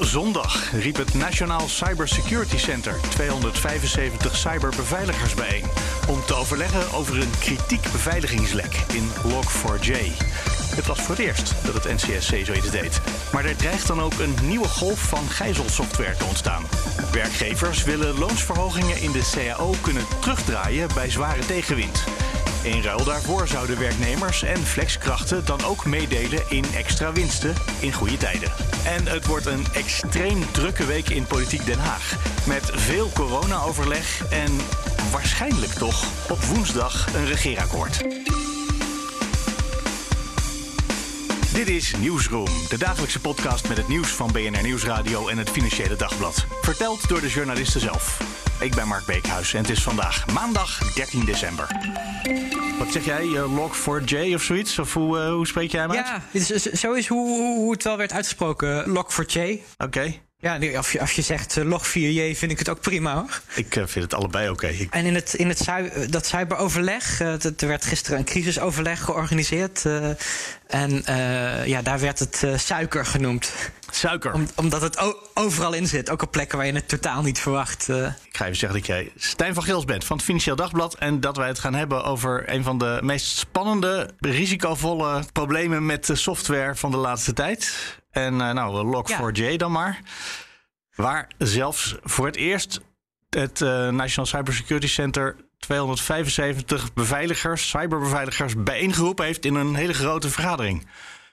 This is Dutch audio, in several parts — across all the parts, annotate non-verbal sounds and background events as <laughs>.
Zondag riep het Nationaal Cybersecurity Center 275 cyberbeveiligers bijeen om te overleggen over een kritiek beveiligingslek in Log4j. Het was voor het eerst dat het NCSC zoiets deed. Maar er dreigt dan ook een nieuwe golf van gijzelsoftware te ontstaan. Werkgevers willen loonsverhogingen in de CAO kunnen terugdraaien bij zware tegenwind. In ruil daarvoor zouden werknemers en flexkrachten dan ook meedelen in extra winsten in goede tijden. En het wordt een extreem drukke week in Politiek Den Haag. Met veel corona-overleg en waarschijnlijk toch op woensdag een regeerakkoord. Dit is Nieuwsroom, de dagelijkse podcast met het nieuws van BNR Nieuwsradio en het Financiële Dagblad. Verteld door de journalisten zelf. Ik ben Mark Beekhuis en het is vandaag maandag 13 december. Wat zeg jij, uh, Log4j of zoiets? Of hoe, uh, hoe spreek jij hem uit? Ja, is, zo is hoe, hoe het wel werd uitgesproken, Log4j. Oké. Ja, als je, als je zegt uh, log 4J vind ik het ook prima hoor. Ik uh, vind het allebei oké. Okay. En in, het, in het dat cyberoverleg, uh, er werd gisteren een crisisoverleg georganiseerd. en ja, daar werd het suiker genoemd. Suiker? Om, omdat het overal in zit, ook op plekken waar je het totaal niet verwacht. Ik ga even zeggen dat jij Stijn van Gils bent van het Financieel Dagblad. En dat wij het gaan hebben over een van de meest spannende, risicovolle problemen met de software van de laatste tijd. En uh, nou, Log4j ja. dan maar. Waar zelfs voor het eerst het uh, National Cybersecurity Center 275 beveiligers, cyberbeveiligers, bijeengeroepen heeft in een hele grote vergadering.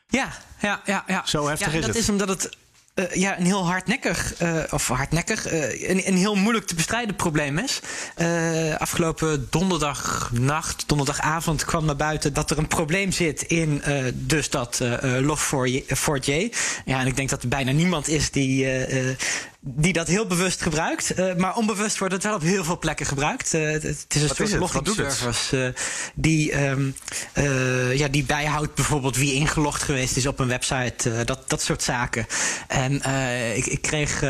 Ja, ja, ja. ja. Zo heftig ja, is dat het. is omdat het uh, ja, een heel hardnekkig, uh, of hardnekkig, uh, een, een, heel moeilijk te bestrijden probleem is. afgelopen donderdagnacht, donderdagavond kwam naar buiten dat er een probleem zit in dus dat Log4j. Ja, en ik denk dat er bijna niemand is die die dat heel bewust gebruikt. Uh, maar onbewust wordt het wel op heel veel plekken gebruikt. Uh, het is een soort logging-service uh, die, um, ja, die bijhoudt bijvoorbeeld wie ingelogd geweest is op een website. dat, dat soort zaken. En ik, ik, kreeg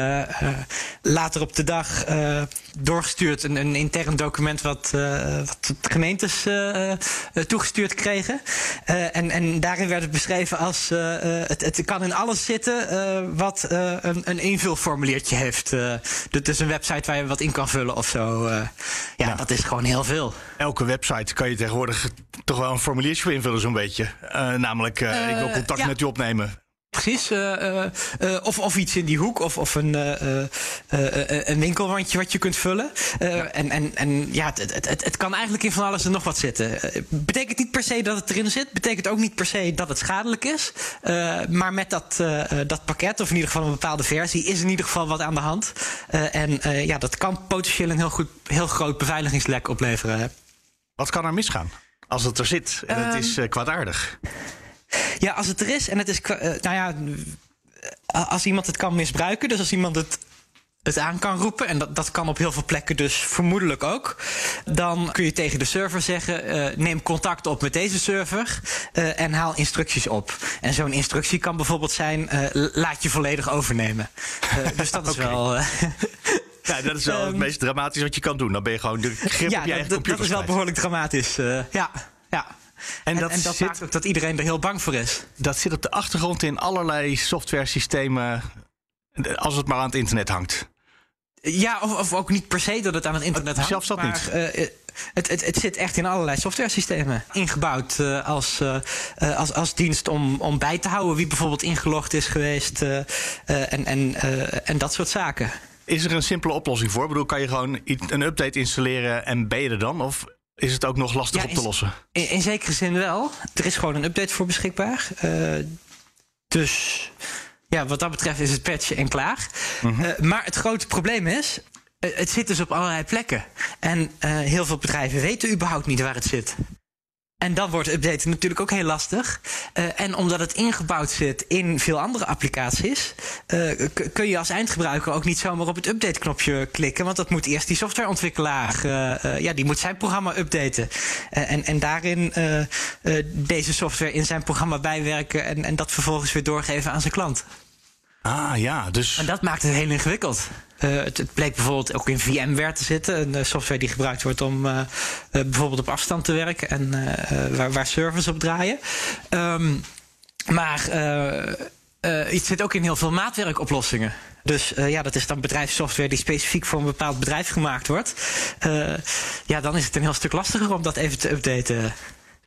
later op de dag doorgestuurd een, een, intern document wat, wat gemeentes toegestuurd kregen. en, en daarin werd het beschreven als het, het kan in alles zitten wat een, een heeft. Uh, dit is een website waar je wat in kan vullen of zo. Uh, ja, ja, dat is gewoon heel veel. Elke website kan je tegenwoordig toch wel een formuliertje voor invullen, zo'n beetje. Uh, namelijk, ik wil contact ja. met u opnemen. Precies. Uh, uh, of, of iets in die hoek. Of, of een, een winkelwandje wat je kunt vullen. Ja. En, en, en ja, het, het, het, het, kan eigenlijk in van alles en nog wat zitten. betekent niet per se dat het erin zit. Betekent ook niet per se dat het schadelijk is. maar met dat, dat pakket, of in ieder geval een bepaalde versie, is in ieder geval wat aan de hand. en ja, dat kan potentieel een heel, goed, heel groot beveiligingslek opleveren. Wat kan er misgaan? Als het er zit en het is kwaadaardig. Ja, als het er is en het is. Uh, nou ja, als iemand het kan misbruiken, dus als iemand het het aan kan roepen, en dat, dat kan op heel veel plekken dus vermoedelijk ook, dan kun je tegen de server zeggen: uh, neem contact op met deze server uh, en haal instructies op. En zo'n instructie kan bijvoorbeeld zijn: uh, laat je volledig overnemen. dus dat is okay. wel. <laughs> Ja, dat is wel um, het meest dramatisch wat je kan doen. Dan ben je gewoon de grip ja, op je eigen dat, computer. Dat is wel behoorlijk dramatisch. ja, ja. En, en dat, en dat zit, maakt ook dat iedereen er heel bang voor is. Dat zit op de achtergrond in allerlei software systemen. Als het maar aan het internet hangt. Ja, of, of ook niet per se dat het aan het internet hangt. Zelfs dat maar, niet. Uh, het, het, het, zit echt in allerlei software systemen. Ingebouwd uh, als, uh, als, als dienst om, om bij te houden wie bijvoorbeeld ingelogd is geweest. en, en, en dat soort zaken. Is er een simpele oplossing voor? Ik bedoel, kan je gewoon een update installeren en ben je er dan? Of is het ook nog lastig ja, op te lossen? In, in, zekere zin wel. Er is gewoon een update voor beschikbaar. Uh, dus ja, wat dat betreft is het patchen en klaar. Mm -hmm. uh, maar het grote probleem is. Uh, het zit dus op allerlei plekken. En heel veel bedrijven weten überhaupt niet waar het zit. En dan wordt updaten natuurlijk ook heel lastig. en omdat het ingebouwd zit in veel andere applicaties, kun je als eindgebruiker ook niet zomaar op het update-knopje klikken. Want dat moet eerst die softwareontwikkelaar, ja, die moet zijn programma updaten. en, en daarin deze software in zijn programma bijwerken en, en dat vervolgens weer doorgeven aan zijn klant. Ah ja, dus. En dat maakt het heel ingewikkeld. Uh, het, het, bleek bijvoorbeeld ook in VMware te zitten. Een eh, software die gebruikt wordt om uh, bijvoorbeeld op afstand te werken en waar, waar, servers op draaien. Um, maar het zit ook in heel veel maatwerkoplossingen. Dus ja, dat is dan bedrijfssoftware die specifiek voor een bepaald bedrijf gemaakt wordt. ja, dan is het een heel stuk lastiger om dat even te updaten.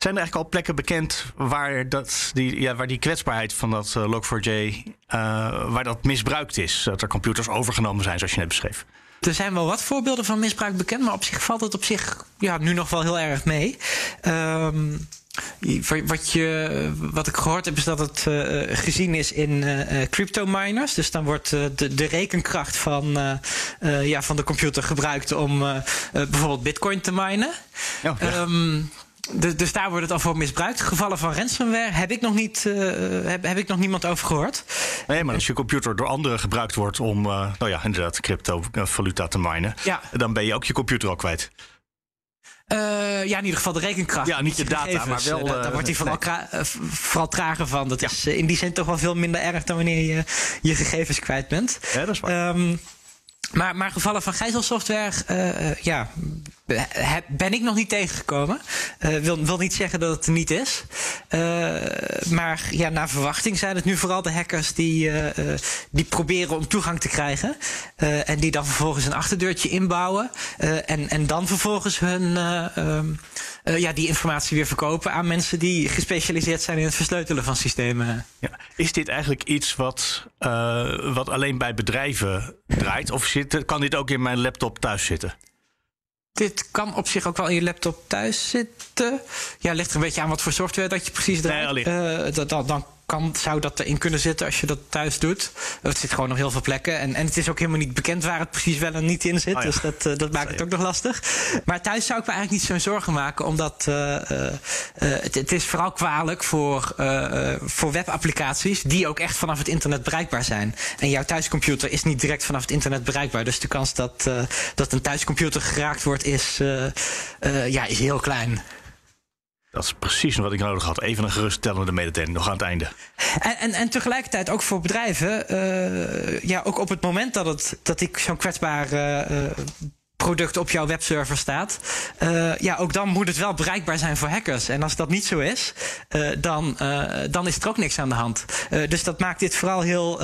Zijn er eigenlijk al plekken bekend waar, dat, die, ja, waar die kwetsbaarheid van dat uh, Log4j, uh, waar dat misbruikt is? Dat er computers overgenomen zijn, zoals je net beschreef. Er zijn wel wat voorbeelden van misbruik bekend, maar op zich valt het op zich ja, nu nog wel heel erg mee. Um, wat, je, wat ik gehoord heb is dat het uh, gezien is in uh, crypto miners. Dus dan wordt de, de, rekenkracht van, ja, van de computer gebruikt om bijvoorbeeld bitcoin te minen. Oh, ja. um, dus, dus daar wordt het al voor misbruikt. Gevallen van ransomware heb ik nog, niet, uh, heb, heb ik nog niemand over gehoord. Nee, maar als je computer door anderen gebruikt wordt om, uh, nou ja, inderdaad, cryptovaluta te minen, ja. dan ben je ook je computer al kwijt. Uh, ja, in ieder geval de rekenkracht. Ja, niet je data, maar wel. Uh, daar wordt hij vooral, nee. vooral trager van. Dat ja. is in die zin toch wel veel minder erg dan wanneer je je gegevens kwijt bent. Ja, dat is waar. Um, maar, maar gevallen van gijzelsoftware, uh, ja, ben ik nog niet tegengekomen. Uh, wil, wil niet zeggen dat het er niet is. Uh, maar ja, naar verwachting zijn het nu vooral de hackers die, die proberen om toegang te krijgen. en die dan vervolgens een achterdeurtje inbouwen. en, en dan vervolgens hun, ehm, ja, die informatie weer verkopen aan mensen die gespecialiseerd zijn in het versleutelen van systemen. Ja. Is dit eigenlijk iets wat, wat alleen bij bedrijven draait? Of zit, kan dit ook in mijn laptop thuis zitten? Dit kan op zich ook wel in je laptop thuis zitten. Ja, ligt er een beetje aan wat voor software dat je precies draait. Nee, uh, dan, dan kan, zou dat erin kunnen zitten als je dat thuis doet. Het zit gewoon op heel veel plekken. En, en het is ook helemaal niet bekend waar het precies wel en niet in zit. Oh dus dat, uh, dat maakt het ook nog lastig. Maar thuis zou ik me eigenlijk niet zo'n zorgen maken. Omdat uh, het, het, is vooral kwalijk voor, voor webapplicaties. Die ook echt vanaf het internet bereikbaar zijn. En jouw thuiscomputer is niet direct vanaf het internet bereikbaar. Dus de kans dat, dat een thuiscomputer geraakt wordt is, ja, is heel klein. Dat is precies wat ik nodig had. Even een geruststellende mededeling, nog aan het einde. En, en, en tegelijkertijd ook voor bedrijven, uh, ja, ook op het moment dat, het, dat die zo'n kwetsbaar uh, product op jouw webserver staat. Uh, ja, ook dan moet het wel bereikbaar zijn voor hackers. En als dat niet zo is, uh, dan, uh, dan is er ook niks aan de hand. dus dat maakt dit vooral heel,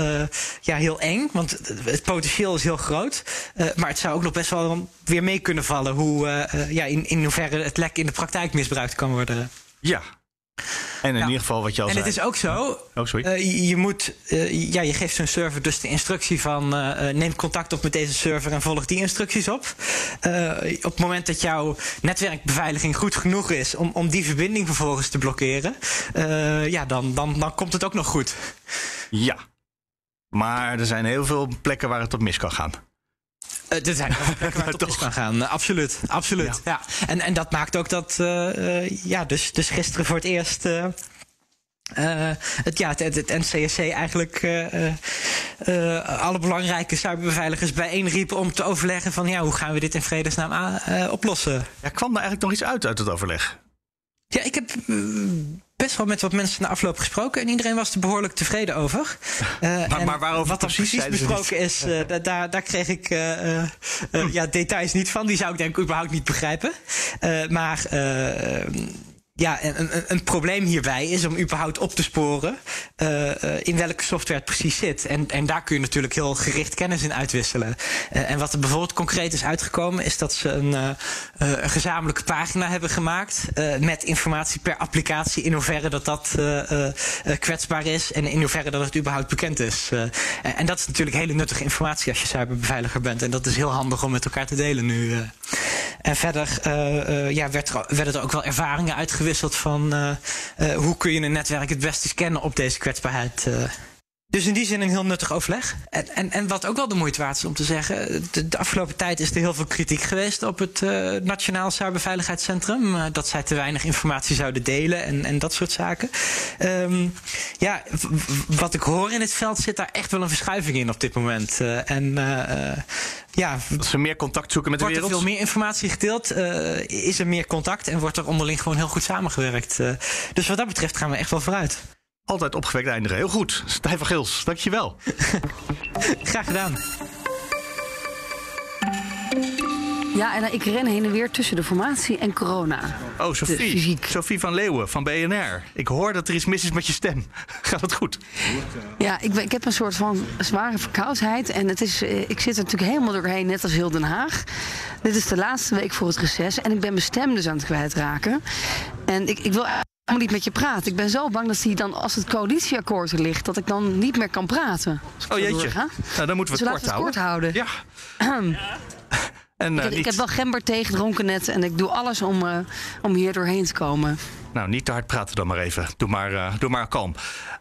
ja, heel eng. Want het potentieel is heel groot. maar het zou ook nog best wel weer mee kunnen vallen hoe, ja, in, in hoeverre het lek in de praktijk misbruikt kan worden. Ja, en in ieder geval wat je al en zei. En het is ook zo. Oh, sorry. Uh, je, moet, uh, ja, je geeft zo'n server dus de instructie van uh, neem contact op met deze server en volg die instructies op. op het moment dat jouw netwerkbeveiliging goed genoeg is om, om die verbinding vervolgens te blokkeren, ja, dan, dan, dan komt het ook nog goed. Ja. Maar er zijn heel veel plekken waar het op mis kan gaan. Uh, er zijn plekken waar <laughs> het op kan gaan. Uh, absoluut, absoluut. Ja. ja. En, en dat maakt ook dat, uh, ja, dus, dus gisteren voor het eerst. het, ja, het, het, NCSC eigenlijk alle belangrijke cyberbeveiligers bijeenriepen om te overleggen van ja, hoe gaan we dit in vredesnaam oplossen. Ja, kwam er eigenlijk nog iets uit uit het overleg? Ja, ik heb best wel met wat mensen na afloop gesproken. En iedereen was er behoorlijk tevreden over. Uh, <laughs> maar, maar waarover wat er precies, besproken is, uh, daar, daar kreeg ik uh, ja, details niet van. Die zou ik denk ik überhaupt niet begrijpen. maar ja, een, een, een, probleem hierbij is om überhaupt op te sporen uh, in welke software het precies zit. En, en daar kun je natuurlijk heel gericht kennis in uitwisselen. Uh, en wat er bijvoorbeeld concreet is uitgekomen, is dat ze een, een gezamenlijke pagina hebben gemaakt met informatie per applicatie in hoeverre dat dat kwetsbaar is en in hoeverre dat het überhaupt bekend is. en dat is natuurlijk hele nuttige informatie als je cyberbeveiliger bent. En dat is heel handig om met elkaar te delen nu. en verder ja, werd er, werden er ook wel ervaringen uitgewisseld uitgewisseld van uh, uh, hoe kun je een netwerk het beste scannen op deze kwetsbaarheid. Uh. Dus in die zin een heel nuttig overleg. En, en, en wat ook wel de moeite waard is om te zeggen. De, de afgelopen tijd is er heel veel kritiek geweest op het uh, Nationaal Cyberveiligheidscentrum. Uh, dat zij te weinig informatie zouden delen en, en dat soort zaken. Um, ja, wat ik hoor in het veld zit daar echt wel een verschuiving in op dit moment. Uh, en ja, dat ze meer contact zoeken met de wereld. Wordt er veel meer informatie gedeeld, is er meer contact en wordt er onderling gewoon heel goed samengewerkt. dus wat dat betreft gaan we echt wel vooruit. Altijd opgewekt eindigen. Heel goed. Stijn van Gils, dankjewel. <laughs> Graag gedaan. Ja, en ik ren heen en weer tussen de formatie en corona. Oh, Sophie. Sophie van Leeuwen van BNR. Ik hoor dat er iets mis is met je stem. <laughs> Gaat het goed? Ja, ik, ik heb een soort van zware verkoudheid. En het is, eh, ik zit er natuurlijk helemaal doorheen, net als heel Den Haag. Dit is de laatste week voor het reces. En ik ben mijn stem dus aan het kwijtraken. En ik, ik wil moet niet met je praten. Ik ben zo bang dat hij dan, als het coalitieakkoord er ligt, dat ik dan niet meer kan praten. Oh jeetje. Nou, dan moeten we het, dus kort, het houden. Ja. <laughs> en, uh, ik, ik, heb wel gember gedronken net en ik doe alles om, uh, om hier doorheen te komen. Nou, niet te hard praten dan maar even. Doe maar, uh, doe maar kalm.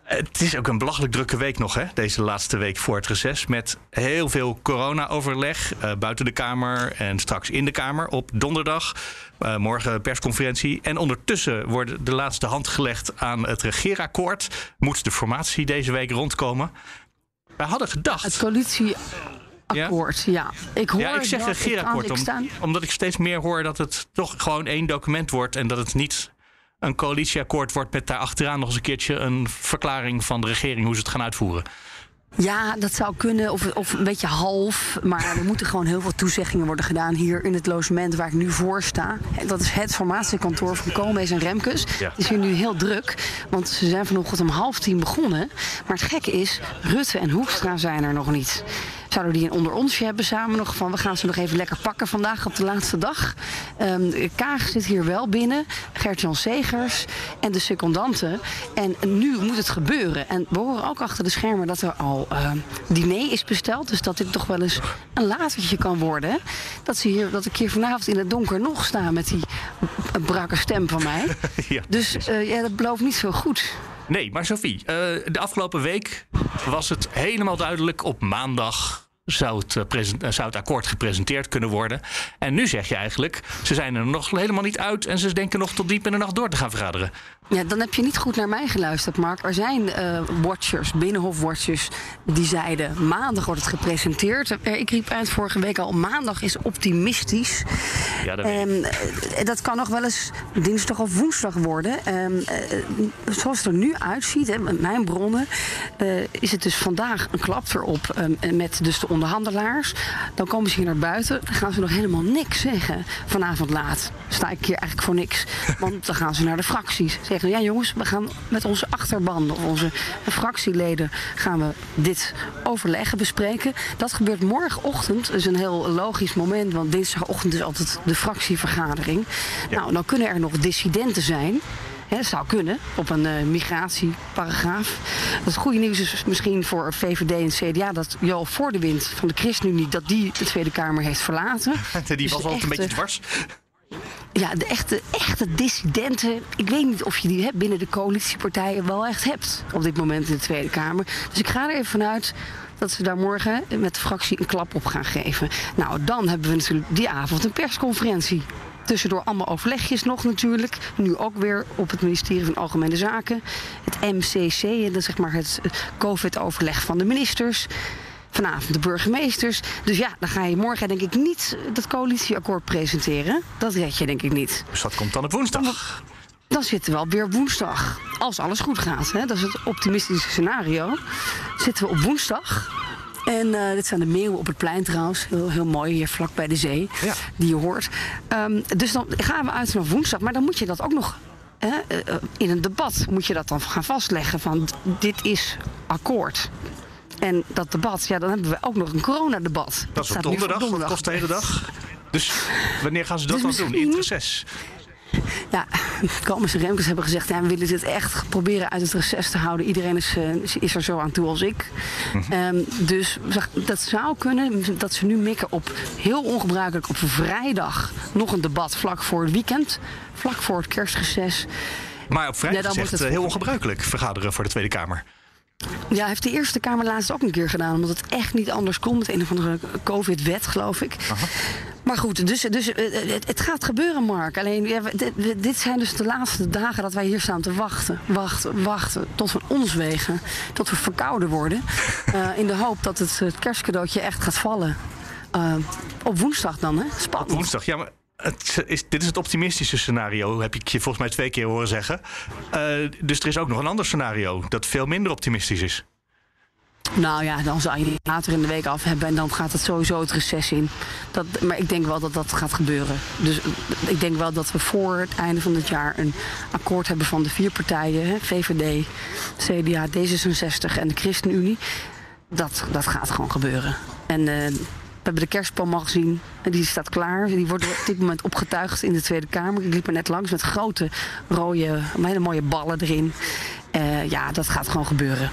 Het is ook een belachelijk drukke week nog, hè? Deze laatste week voor het reces. Met heel veel corona-overleg uh, buiten de Kamer en straks in de Kamer op donderdag. Uh, morgen persconferentie. En ondertussen wordt de laatste hand gelegd aan het regeerakkoord. Moet de formatie deze week rondkomen? Wij hadden gedacht. Het coalitie. Akkoord, ja. ja. Ik hoor ja, ik zeg regeerakkoord, om, omdat ik steeds meer hoor dat het toch gewoon één document wordt en dat het niet een coalitieakkoord wordt met daarachteraan nog eens een keertje een verklaring van de regering hoe ze het gaan uitvoeren. Ja, dat zou kunnen, of, of een beetje half. Maar er moeten gewoon heel veel toezeggingen worden gedaan hier in het logement waar ik nu voor sta. Dat is het formatiekantoor van Koolmees en Remkes. Het is hier nu heel druk, want ze zijn vanochtend om half tien begonnen. Maar het gekke is, Rutte en Hoekstra zijn er nog niet. Zouden die een onder onsje hebben samen nog van we gaan ze nog even lekker pakken vandaag op de laatste dag. Um, Kaag zit hier wel binnen, Gert-Jan Segers en de secondanten. En nu moet het gebeuren. En we horen ook achter de schermen dat er al uh, diner is besteld. Dus dat dit toch wel eens een latertje kan worden. Dat, ze hier, dat ik hier vanavond in het donker nog sta met die brakke stem van mij. <laughs> ja. Dus uh, ja, dat belooft niet zo goed. Nee, maar Sophie, uh, de afgelopen week was het helemaal duidelijk op maandag zou het, uh, zou het akkoord gepresenteerd kunnen worden. En nu zeg je eigenlijk, ze zijn er nog helemaal niet uit en ze denken nog tot diep in de nacht door te gaan vergaderen. Ja, dan heb je niet goed naar mij geluisterd, Mark. Er zijn uh, watchers, binnenhofwatchers, die zeiden maandag wordt het gepresenteerd. Ik riep uit vorige week al, maandag is optimistisch. Ja, dat, um, dat kan nog wel eens dinsdag of woensdag worden. Um, uh, zoals het er nu uitziet, hè, met mijn bronnen, uh, is het dus vandaag een klap erop um, met dus de onderhandelaars. Dan komen ze hier naar buiten, dan gaan ze nog helemaal niks zeggen. Vanavond laat sta ik hier eigenlijk voor niks. Want dan gaan ze naar de fracties zeggen: ja, jongens, we gaan met onze achterban of onze fractieleden gaan we dit overleggen, bespreken. Dat gebeurt morgenochtend. Dat is een heel logisch moment, want dinsdagochtend is altijd de fractievergadering. Ja. Nou, dan kunnen er nog dissidenten zijn. He, dat zou kunnen, op een uh, migratieparagraaf. Het goede nieuws is misschien voor VVD en CDA... dat Joel Voordewind van de ChristenUnie... dat die de Tweede Kamer heeft verlaten. <laughs> Die dus was altijd een beetje dwars. Ja, de echte, echte dissidenten. Ik weet niet of je die hebt binnen de coalitiepartijen wel echt hebt op dit moment in de Tweede Kamer. Dus ik ga er even vanuit dat ze daar morgen met de fractie een klap op gaan geven. Nou, dan hebben we natuurlijk die avond een persconferentie. Tussendoor allemaal overlegjes nog natuurlijk. Nu ook weer op het ministerie van Algemene Zaken. Het MCC, dat is zeg maar het COVID-overleg van de ministers vanavond de burgemeesters. Dus ja, dan ga je morgen denk ik niet dat coalitieakkoord presenteren. Dat red je denk ik niet. Dus dat komt dan op woensdag? Dan zitten we alweer woensdag. Als alles goed gaat. Hè? Dat is het optimistische scenario. Zitten we op woensdag. En uh, dit zijn de meeuwen op het plein trouwens. Heel, heel mooi hier vlak bij de zee. Ja. Die je hoort. Um, dus dan gaan we uit naar woensdag. Maar dan moet je dat ook nog uh, in een debat moet je dat dan gaan vastleggen van dit is akkoord. En dat debat, ja, dan hebben we ook nog een coronadebat. Dat, is op donderdag, donderdag, dat kost de hele dag. Dus wanneer gaan ze dat dus dan doen? In het reces? Ja, Komers en Remkes hebben gezegd... Ja, we willen dit echt proberen uit het reces te houden. Iedereen is, uh, is er zo aan toe als ik. Mm um, dus dat zou kunnen dat ze nu mikken op... heel ongebruikelijk op vrijdag nog een debat vlak voor het weekend. Vlak voor het kerstreces. Maar op vrijdag ja, dan het... heel ongebruikelijk vergaderen voor de Tweede Kamer. Ja, heeft de Eerste Kamer laatst ook een keer gedaan. Omdat het echt niet anders kon met een of andere COVID-wet, geloof ik. Maar goed, dus, dus eh, het, het gaat gebeuren, Mark. Alleen, ja, dit, dit zijn dus de laatste dagen dat wij hier staan te wachten. Wachten, wachten. Tot we ons wegen. Tot we verkouden worden. <laughs> Eh, in de hoop dat het, het kerstcadeautje echt gaat vallen. Eh, op woensdag dan, hè? Spannend. Woensdag, ja, maar dit is het optimistische scenario, heb ik je volgens mij twee keer horen zeggen. Eh, dus er is ook nog een ander scenario dat veel minder optimistisch is. Nou ja, dan zou je die later in de week af hebben en dan gaat het sowieso het reces in. Dat, maar ik denk wel dat dat gaat gebeuren. Dus eh, ik denk wel dat we voor het einde van het jaar een akkoord hebben van de vier partijen: VVD, CDA, D66 en de ChristenUnie. Dat, dat gaat gewoon gebeuren. En eh, hebben de kerstboom al gezien. En die staat klaar. Die wordt op dit moment opgetuigd in de Tweede Kamer. Ik liep er net langs met grote rode, hele mooie ballen erin. Eh, ja, dat gaat gewoon gebeuren.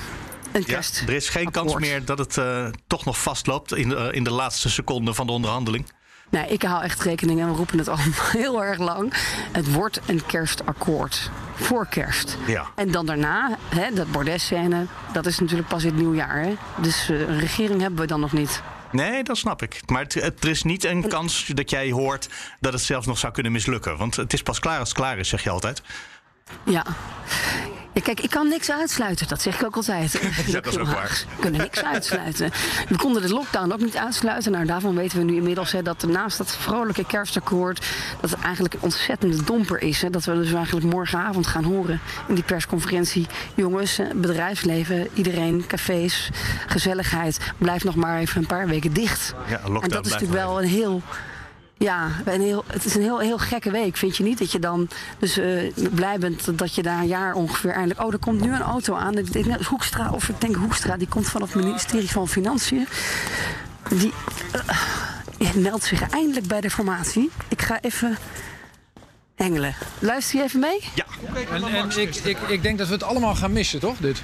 Een Ja, kerst. er is geen kans meer dat het eh, toch nog vastloopt in de, in de laatste seconde van de onderhandeling. Nee, ik hou echt rekening en we roepen het al <laughs> heel erg lang. Het wordt een kerstakkoord. Voor kerst. Ja. En dan daarna, hè, dat bordesscène, dat is natuurlijk pas in het nieuwjaar. Hè? Dus eh, een regering hebben we dan nog niet. Nee, dat snap ik. Maar het, het- er is niet een kans dat jij hoort dat het zelfs nog zou kunnen mislukken. Want het is pas klaar als het klaar is, zeg je altijd. Ja. Ja, kijk, ik kan niks uitsluiten. Dat zeg ik ook altijd. <laughs> Ja, dat is ook waar. We kunnen niks uitsluiten. We konden de lockdown ook niet uitsluiten. Nou, daarvan weten we nu inmiddels hè, dat naast dat vrolijke kerstakkoord... dat het eigenlijk een ontzettende domper is. Hè, dat we dus eigenlijk morgenavond gaan horen in die persconferentie... jongens, eh, bedrijfsleven, iedereen, cafés, gezelligheid... blijft nog maar even een paar weken dicht. Ja, lockdown en dat is natuurlijk wel een heel... Ja, een heel, het is een heel, heel gekke week, vind je niet? Dat je dan dus eh, blij bent dat je daar een jaar ongeveer eindelijk... Oh, er komt nu een auto aan. Ik denk, Hoekstra, of ik denk Hoekstra, die komt van het ministerie van Financiën. Die eh, meldt zich eindelijk bij de formatie. Ik ga even hengelen. Luister je even mee? Ja, En, en ik, ik, ik denk dat we het allemaal gaan missen, toch? Dit?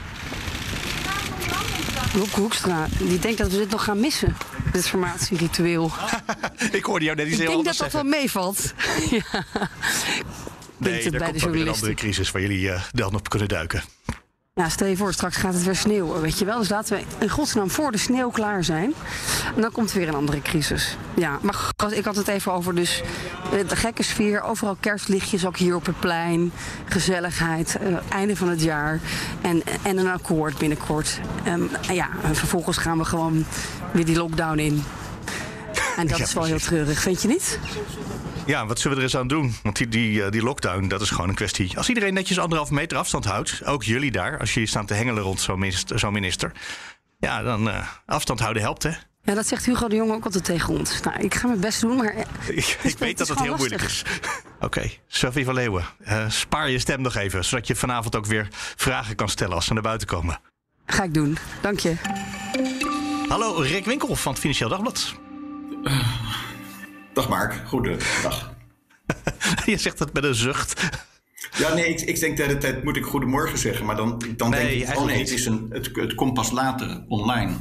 Hoek, Hoekstra, die denkt dat we dit nog gaan missen. Dit formatieritueel. <laughs> ik hoorde jou net iets Ik heel denk dat anders dat wel zeggen. meevalt. <laughs> ja. Nee, er bij komt de weer een andere crisis waar jullie eh, dan op kunnen duiken. Nou, stel je voor, straks gaat het weer sneeuwen, weet je wel. Dus laten we in godsnaam voor de sneeuw klaar zijn. En dan komt er weer een andere crisis. Ja, maar ik had het even over dus eh, de gekke sfeer. Overal kerstlichtjes, ook hier op het plein. Gezelligheid, eh, einde van het jaar. En, en een akkoord binnenkort. En ja, en vervolgens gaan we gewoon weer die lockdown in. En dat Ja, is wel heel treurig, vind je niet? Ja, wat zullen we er eens aan doen? Want die, die, eh, die lockdown, dat is gewoon een kwestie. Als iedereen netjes anderhalf meter afstand houdt, ook jullie daar, als jullie staan te hengelen rond zo'n minister, zo'n minister. Ja, dan eh, afstand houden helpt, hè? Ja, dat zegt Hugo de Jonge ook altijd tegen ons. Nou, ik ga mijn best doen, maar... eh, <laughs> Ik, weet dat het heel moeilijk is. <laughs> Oké, Sophie van Leeuwen, spaar je stem nog even, zodat je vanavond ook weer vragen kan stellen als ze naar buiten komen. Ga ik doen. Dank je. Hallo, Rick Winkel van het Financieel Dagblad. Dag Mark, goedendag. <laughs> Je zegt dat met een zucht. Ja, nee, ik, ik denk de hele tijd moet ik goedemorgen zeggen, maar dan, dan Nee, denk ik, oh eigenlijk nee, het, is een, het, het komt pas later online.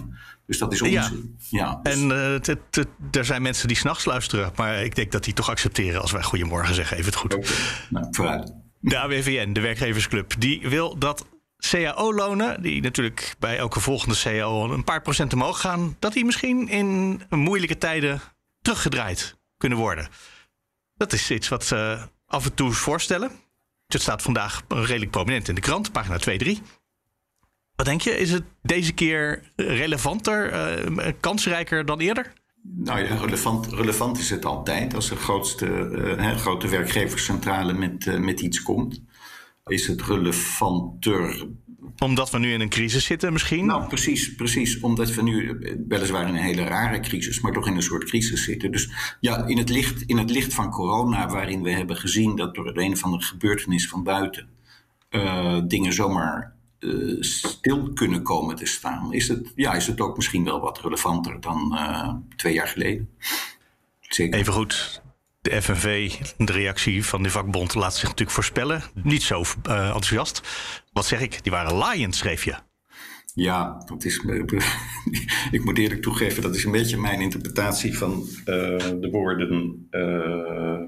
Dus dat is onzin. Ja. dus- En eh, het- het- het- er zijn mensen die s'nachts luisteren, maar ik denk dat die toch accepteren als wij goedemorgen zeggen. Even het goed. Nou, vooruit. De AWVN, de werkgeversclub, die wil dat CAO-lonen, die natuurlijk bij elke volgende CAO een paar procent omhoog gaan, dat die misschien in moeilijke tijden teruggedraaid kunnen worden. Dat is iets wat ze af en toe voorstellen. Het staat vandaag redelijk prominent in de krant, pagina 2, 3. Wat denk je? Is het deze keer relevanter, eh, kansrijker dan eerder? Nou ja, relevant, relevant is het altijd als de grootste, eh, grote werkgeverscentrale met, eh, met iets komt. Is het relevanter Omdat we nu in een crisis zitten misschien? Nou, precies, precies. Omdat we nu eh, weliswaar in een hele rare crisis, maar toch in een soort crisis zitten. Dus ja, in het licht, in het licht van corona, waarin we hebben gezien dat door de een of andere gebeurtenis van buiten eh, dingen zomaar eh, stil kunnen komen te staan, is het, ja, is het ook misschien wel wat relevanter dan twee jaar geleden. Zeker. Even goed. De FNV, de reactie van de vakbond, laat zich natuurlijk voorspellen. Niet zo eh, enthousiast. Wat zeg ik? Die waren laaiend, schreef je. Ja, dat is, <laughs> ik moet eerlijk toegeven, dat is een beetje mijn interpretatie van eh, de woorden eh,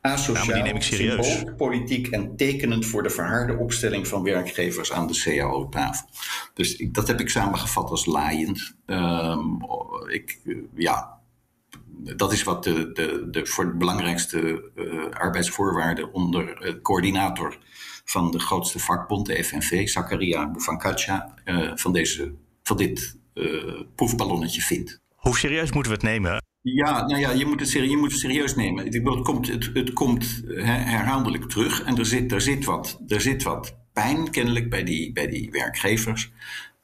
asociaal, die neem ik serieus. politiek en tekenend voor de verharde opstelling van werkgevers aan de CAO-tafel. Dus ik, dat heb ik samengevat als laaiend. Ehm, ik, ja, dat is wat de, de, de, voor de belangrijkste uh, arbeidsvoorwaarden onder uh, coördinator van de grootste vakbond, de FNV, Zakaria Bouvankatja, uh, van, deze, van dit proefballonnetje vindt. Hoe serieus moeten we het nemen? Ja, nou ja, je moet het, serieus, je moet het serieus nemen. Ik bedoel, het komt, het, het komt herhaaldelijk terug en er zit, er, zit wat, er zit wat pijn kennelijk bij die, bij die werkgevers.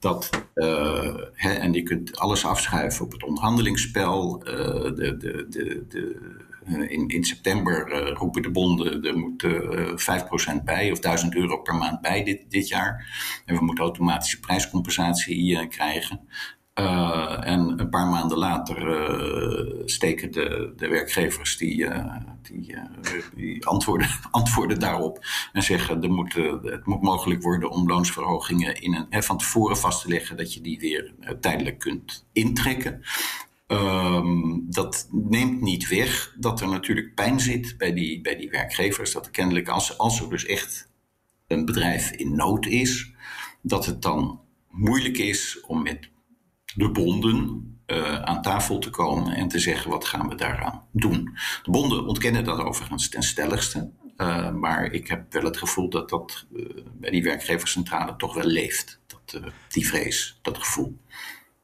Dat, uh, hè, en je kunt alles afschuiven op het onderhandelingsspel. Uh, de, de, de, de, in, in september roepen de bonden, er moet 5% bij of 1000 euro per maand bij dit, dit jaar. En we moeten automatische prijscompensatie krijgen. Uh, en een paar maanden later uh, steken de, de werkgevers die, uh, die, antwoorden, <laughs> antwoorden daarop en zeggen er moet, het moet mogelijk worden om loonsverhogingen in een, van tevoren vast te leggen dat je die weer tijdelijk kunt intrekken. Um, dat neemt niet weg dat er natuurlijk pijn zit bij die, bij die werkgevers. Dat er kennelijk, als, als er dus echt een bedrijf in nood is, dat het dan moeilijk is om met de bonden uh, aan tafel te komen en te zeggen wat gaan we daaraan doen. De bonden ontkennen dat overigens ten stelligste. Uh, maar ik heb wel het gevoel dat dat uh, bij die werkgeverscentrale toch wel leeft. Dat, die vrees, dat gevoel.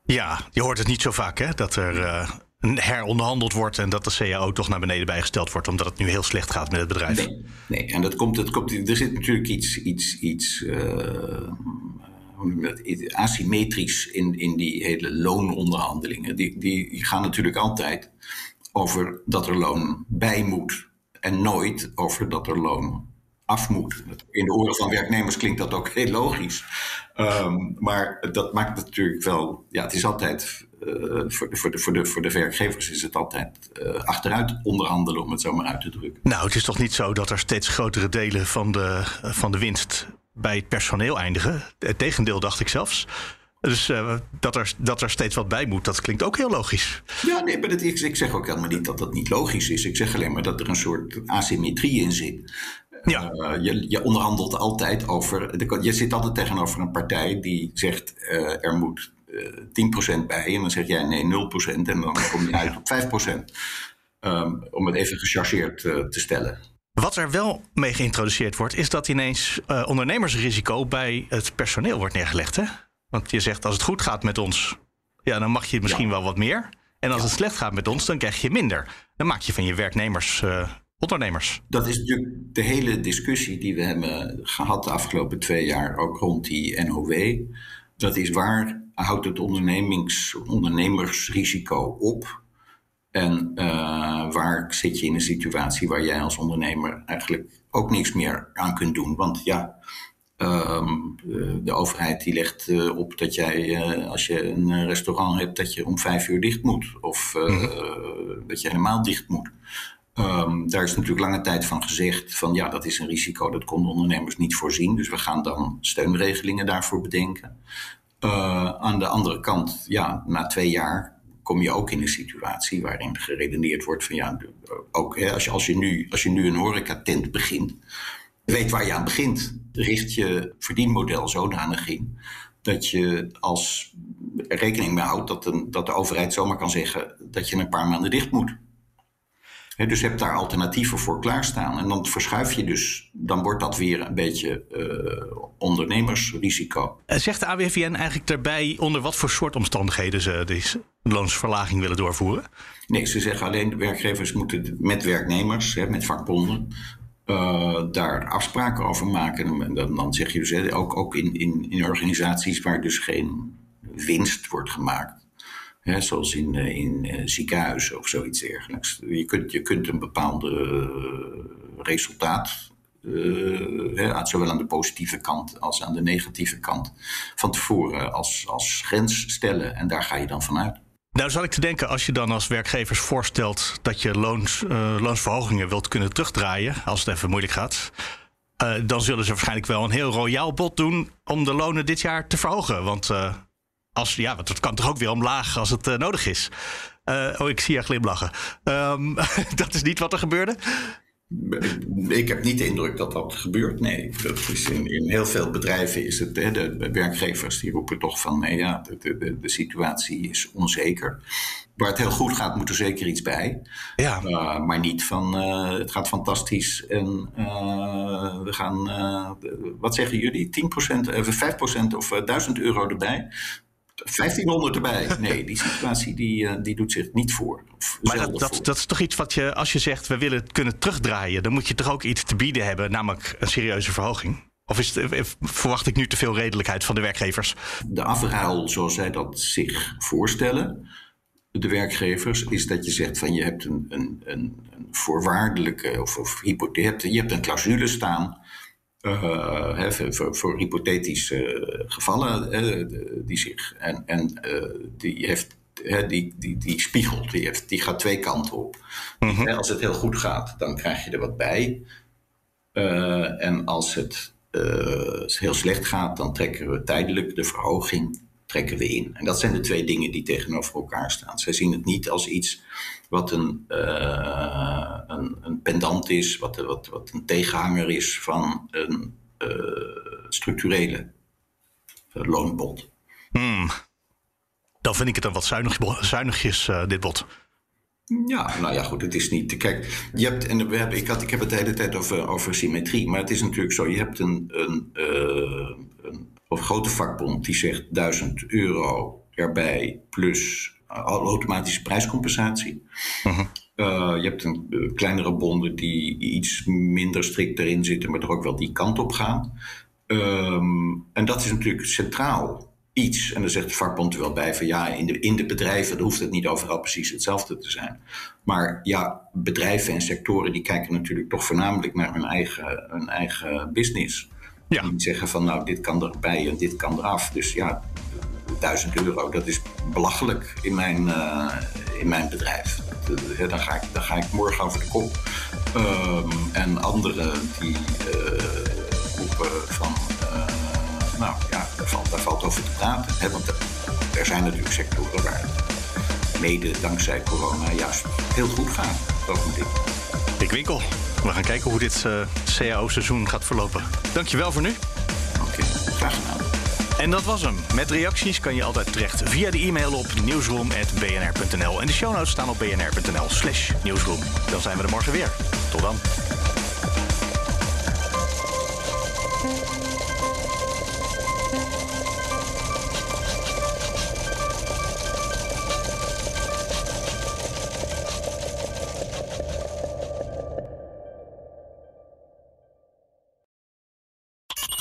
Ja, je hoort het niet zo vaak hè, dat er heronderhandeld wordt en dat de CAO toch naar beneden bijgesteld wordt, omdat het nu heel slecht gaat met het bedrijf. Nee, nee. en dat komt, dat komt, er zit natuurlijk iets, iets, iets asymmetrisch in, in die hele loononderhandelingen. Die, die gaan natuurlijk altijd over dat er loon bij moet en nooit over dat er loon af moet. In de oren van werknemers klinkt dat ook heel logisch. Um, maar dat maakt natuurlijk wel, ja, het is altijd. Uh, voor, de, voor, de, voor, de, voor de werkgevers is het altijd uh, achteruit onderhandelen, om het zo maar uit te drukken. Nou, het is toch niet zo dat er steeds grotere delen van de, van de winst bij het personeel eindigen. Het tegendeel dacht ik zelfs. Dus uh, dat, er, dat er steeds wat bij moet, dat klinkt ook heel logisch. Ja, nee, maar dat, ik, ik zeg ook helemaal niet dat dat niet logisch is. Ik zeg alleen maar dat er een soort asymmetrie in zit. Ja. Uh, je, je, onderhandelt altijd over. Je zit altijd tegenover een partij die zegt uh, er moet uh, 10% bij. En dan zeg jij nee, 0%. En dan kom je <laughs> uit op 5%. Um, om het even gechargeerd te stellen. Wat er wel mee geïntroduceerd wordt, is dat ineens uh, ondernemersrisico bij het personeel wordt neergelegd. Hè? Want je zegt als het goed gaat met ons, ja, dan mag je misschien wel wat meer. En als het slecht gaat met ons, dan krijg je minder. Dan maak je van je werknemers uh, ondernemers. Dat is natuurlijk de hele discussie die we hebben gehad de afgelopen twee jaar, ook rond die NOW. Dat is waar houdt het ondernemings, ondernemersrisico op? En uh, waar zit je in een situatie waar jij als ondernemer eigenlijk ook niks meer aan kunt doen? Want ja, um, de overheid die legt uh, op dat jij, uh, als je een restaurant hebt, dat je om vijf uur dicht moet. Of mm dat je helemaal dicht moet. Um, daar is natuurlijk lange tijd van gezegd van ja, dat is een risico, dat konden ondernemers niet voorzien. Dus we gaan dan steunregelingen daarvoor bedenken. aan de andere kant, ja, na twee jaar kom je ook in een situatie waarin geredeneerd wordt van ja, ook hè, als, je, als, je nu, als je nu een horecatent begint, weet waar je aan begint, richt je verdienmodel zodanig in dat je als rekening mee houdt dat, een, dat de overheid zomaar kan zeggen dat je een paar maanden dicht moet. He, dus je hebt daar alternatieven voor klaarstaan. En dan verschuif je dus, dan wordt dat weer een beetje uh, ondernemersrisico. Eh, zegt de AWVN eigenlijk daarbij onder wat voor soort omstandigheden ze deze loonsverlaging willen doorvoeren? Nee, ze zeggen alleen de werkgevers moeten met werknemers, met vakbonden, uh, daar afspraken over maken. En dan, dan zeg je dus ook, ook in, in, in organisaties waar dus geen winst wordt gemaakt Hè, zoals in, eh, in uh, ziekenhuizen of zoiets dergelijks. Je kunt, je kunt een bepaalde uh, resultaat, hè, zowel aan de positieve kant als aan de negatieve kant, van tevoren als, als grens stellen. En daar ga je dan vanuit. Nou, zal ik te denken, als je dan als werkgevers voorstelt dat je loons, loonsverhogingen wilt kunnen terugdraaien, als het even moeilijk gaat, dan zullen ze waarschijnlijk wel een heel royaal bod doen om de lonen dit jaar te verhogen. Want als, ja, want het kan toch ook weer omlaag als het uh, nodig is. Uh, oh, ik zie je glimlachen. Um, <laughs> dat is niet wat er gebeurde. Ik heb niet de indruk dat dat gebeurt. Nee, dat is in, in heel veel bedrijven is het. Hè, de werkgevers die roepen toch van nee, ja, de, de, de situatie is onzeker. Waar het heel goed gaat, moet er zeker iets bij. Ja. Uh, maar niet van het gaat fantastisch en uh, we gaan. wat zeggen jullie? 10%, 5% of 1000 euro erbij? 1500 erbij. Nee, die situatie die, uh, die doet zich niet voor. maar dat, dat, dat, is toch iets wat je, als je zegt we willen het kunnen terugdraaien, dan moet je toch ook iets te bieden hebben, namelijk een serieuze verhoging? Of is het, verwacht ik nu te veel redelijkheid van de werkgevers? De afruil zoals zij dat zich voorstellen, de werkgevers, is dat je zegt van je hebt een, een, een, voorwaardelijke of, of je hebt een clausule staan uh, voor, voor, hypothetische gevallen die zich en, en uh, die heeft die, die, die spiegelt, die, heeft, die gaat twee kanten op. Mm -hmm. Als het heel goed gaat, dan krijg je er wat bij. Uh, en als het heel slecht gaat, dan trekken we tijdelijk de verhoging trekken we in. En dat zijn de twee dingen die tegenover elkaar staan. Zij zien het niet als iets wat een, uh, een, een, pendant is, wat, wat, wat een tegenhanger is van een uh, structurele loonbod. Hmm. Dan vind ik het een wat zuinig, zuinigjes, uh, dit bod. Ja, nou ja, goed, het is niet. Kijk, je hebt, en we hebben, ik, had, ik heb het de hele tijd over, over symmetrie, maar het is natuurlijk zo: je hebt een, een, een, een grote vakbond die zegt 1000 euro erbij plus automatische prijscompensatie. Uh -huh. uh, je hebt een uh, kleinere bonden die iets minder strikt erin zitten, maar er ook wel die kant op gaan. Um, en dat is natuurlijk centraal iets. En dan zegt de vakbond er wel bij van ja, in de, in de bedrijven dan hoeft het niet overal precies hetzelfde te zijn. Maar ja, bedrijven en sectoren die kijken natuurlijk toch voornamelijk naar hun eigen, hun eigen business. Ja. Die zeggen van nou, dit kan erbij en dit kan eraf. Dus ja, 1000 euro, dat is belachelijk in mijn, uh, in mijn bedrijf. Dan, ga ik, dan ga ik morgen over de kop. Um, en anderen die uh, roepen van, nou ja, daar valt, daar valt over te praten. Hè? Want er zijn natuurlijk sectoren waar het mede dankzij corona juist heel goed gaat. Dat moet ik. Ik winkel. We gaan kijken hoe dit CAO-seizoen gaat verlopen. Dankjewel voor nu. Oké, okay, graag gedaan. En dat was hem. Met reacties kan je altijd terecht via de e-mail op nieuwsroom.bnr.nl. En de show notes staan op bnr.nl slash nieuwsroom. Dan zijn we er morgen weer. Tot dan.